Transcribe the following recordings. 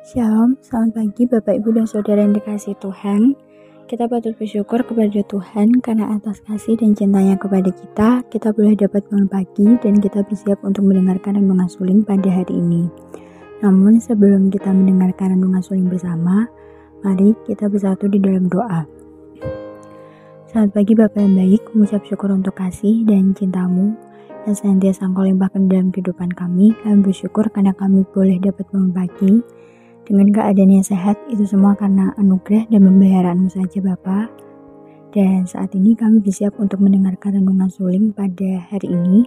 Shalom, selamat pagi Bapak Ibu dan Saudara yang dikasih Tuhan. Kita patut bersyukur kepada Tuhan karena atas kasih dan cintanya kepada kita, kita boleh dapat bangun pagi dan kita bersiap untuk mendengarkan renungan suling pada hari ini. Namun sebelum kita mendengarkan renungan suling bersama, mari kita bersatu di dalam doa. Selamat pagi Bapak yang baik, mengucap syukur untuk kasih dan cintamu yang senantiasa engkau limpahkan dalam kehidupan kami. Kami bersyukur karena kami boleh dapat bangun pagi dengan keadaan yang sehat itu semua karena anugerah dan pemeliharaan saja Bapa. Dan saat ini kami bersiap untuk mendengarkan renungan suling pada hari ini.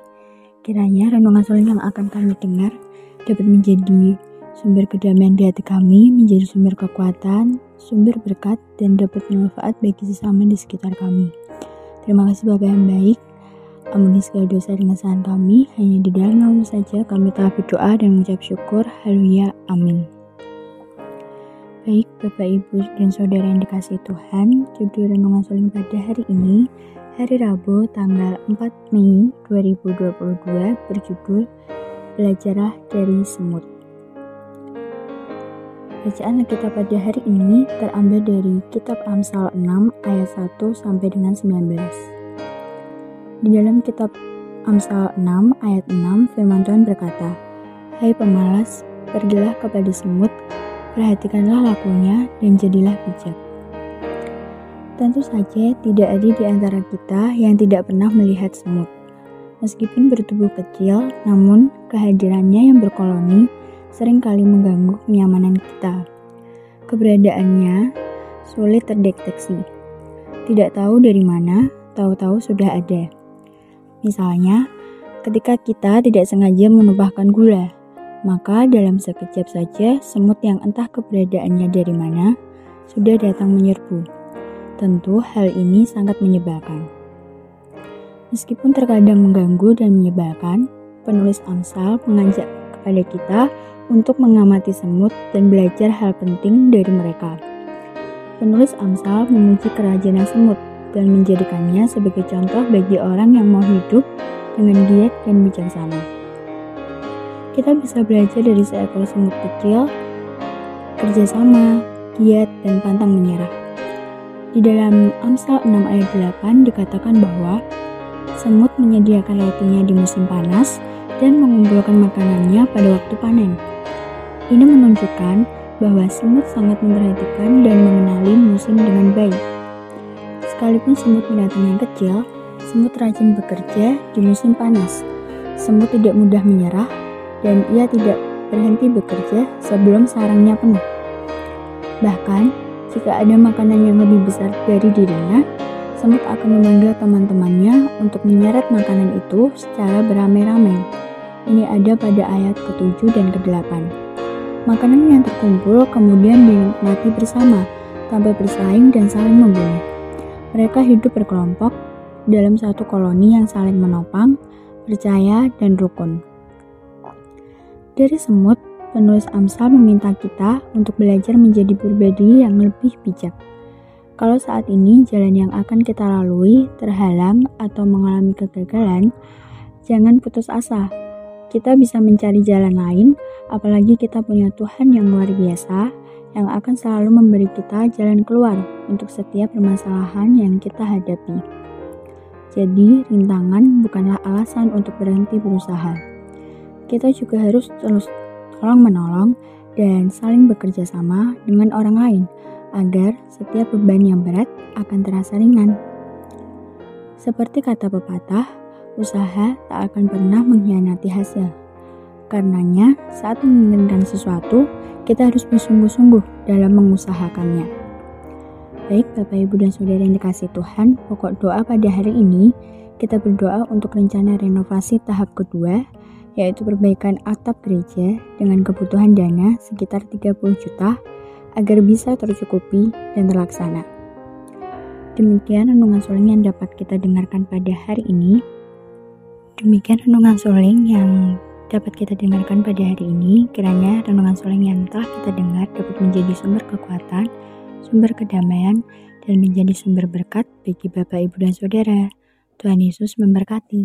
Kiranya renungan suling yang akan kami dengar dapat menjadi sumber kedamaian di hati kami, menjadi sumber kekuatan, sumber berkat, dan dapat bermanfaat bagi sesama di sekitar kami. Terima kasih Bapak yang baik. Ampuni segala dosa dan kesalahan kami, hanya di dalam nama saja kami telah berdoa dan mengucap syukur. Haleluya. Amin. Baik Bapak Ibu dan Saudara yang dikasih Tuhan, judul Renungan Suling pada hari ini, hari Rabu tanggal 4 Mei 2022 berjudul Belajarlah dari Semut. Bacaan kita pada hari ini terambil dari kitab Amsal 6 ayat 1 sampai dengan 19. Di dalam kitab Amsal 6 ayat 6 firman Tuhan berkata, Hai pemalas, pergilah kepada semut Perhatikanlah lakunya dan jadilah bijak. Tentu saja tidak ada di antara kita yang tidak pernah melihat semut. Meskipun bertubuh kecil, namun kehadirannya yang berkoloni sering kali mengganggu kenyamanan kita. Keberadaannya sulit terdeteksi. Tidak tahu dari mana, tahu-tahu sudah ada. Misalnya, ketika kita tidak sengaja menumpahkan gula, maka dalam sekejap saja semut yang entah keberadaannya dari mana sudah datang menyerbu. Tentu hal ini sangat menyebalkan. Meskipun terkadang mengganggu dan menyebalkan, penulis Amsal mengajak kepada kita untuk mengamati semut dan belajar hal penting dari mereka. Penulis Amsal memuji kerajinan semut dan menjadikannya sebagai contoh bagi orang yang mau hidup dengan giat dan bijaksana. Kita bisa belajar dari seekor semut kecil, kerjasama, giat, dan pantang menyerah. Di dalam Amsal 6 ayat 8 dikatakan bahwa semut menyediakan rotinya di musim panas dan mengumpulkan makanannya pada waktu panen. Ini menunjukkan bahwa semut sangat memperhatikan dan mengenali musim dengan baik. Sekalipun semut binatang yang kecil, semut rajin bekerja di musim panas. Semut tidak mudah menyerah dan ia tidak berhenti bekerja sebelum sarangnya penuh. Bahkan, jika ada makanan yang lebih besar dari dirinya, semut akan memanggil teman-temannya untuk menyeret makanan itu secara beramai-ramai. Ini ada pada ayat ke-7 dan ke-8. Makanan yang terkumpul kemudian dinikmati bersama, tanpa bersaing dan saling membunuh. Mereka hidup berkelompok dalam satu koloni yang saling menopang, percaya, dan rukun. Dari semut, penulis Amsal meminta kita untuk belajar menjadi pribadi yang lebih bijak. Kalau saat ini jalan yang akan kita lalui terhalang atau mengalami kegagalan, jangan putus asa. Kita bisa mencari jalan lain, apalagi kita punya Tuhan yang luar biasa yang akan selalu memberi kita jalan keluar untuk setiap permasalahan yang kita hadapi. Jadi, rintangan bukanlah alasan untuk berhenti berusaha kita juga harus terus tolong-menolong dan saling bekerja sama dengan orang lain agar setiap beban yang berat akan terasa ringan. Seperti kata pepatah, usaha tak akan pernah mengkhianati hasil. Karenanya, saat menginginkan sesuatu, kita harus bersungguh-sungguh dalam mengusahakannya. Baik Bapak Ibu dan Saudara yang dikasih Tuhan, pokok doa pada hari ini, kita berdoa untuk rencana renovasi tahap kedua yaitu perbaikan atap gereja dengan kebutuhan dana sekitar 30 juta agar bisa tercukupi dan terlaksana. Demikian renungan suling yang dapat kita dengarkan pada hari ini. Demikian renungan suling yang dapat kita dengarkan pada hari ini. Kiranya renungan suling yang telah kita dengar dapat menjadi sumber kekuatan, sumber kedamaian, dan menjadi sumber berkat bagi Bapak, Ibu, dan Saudara. Tuhan Yesus memberkati.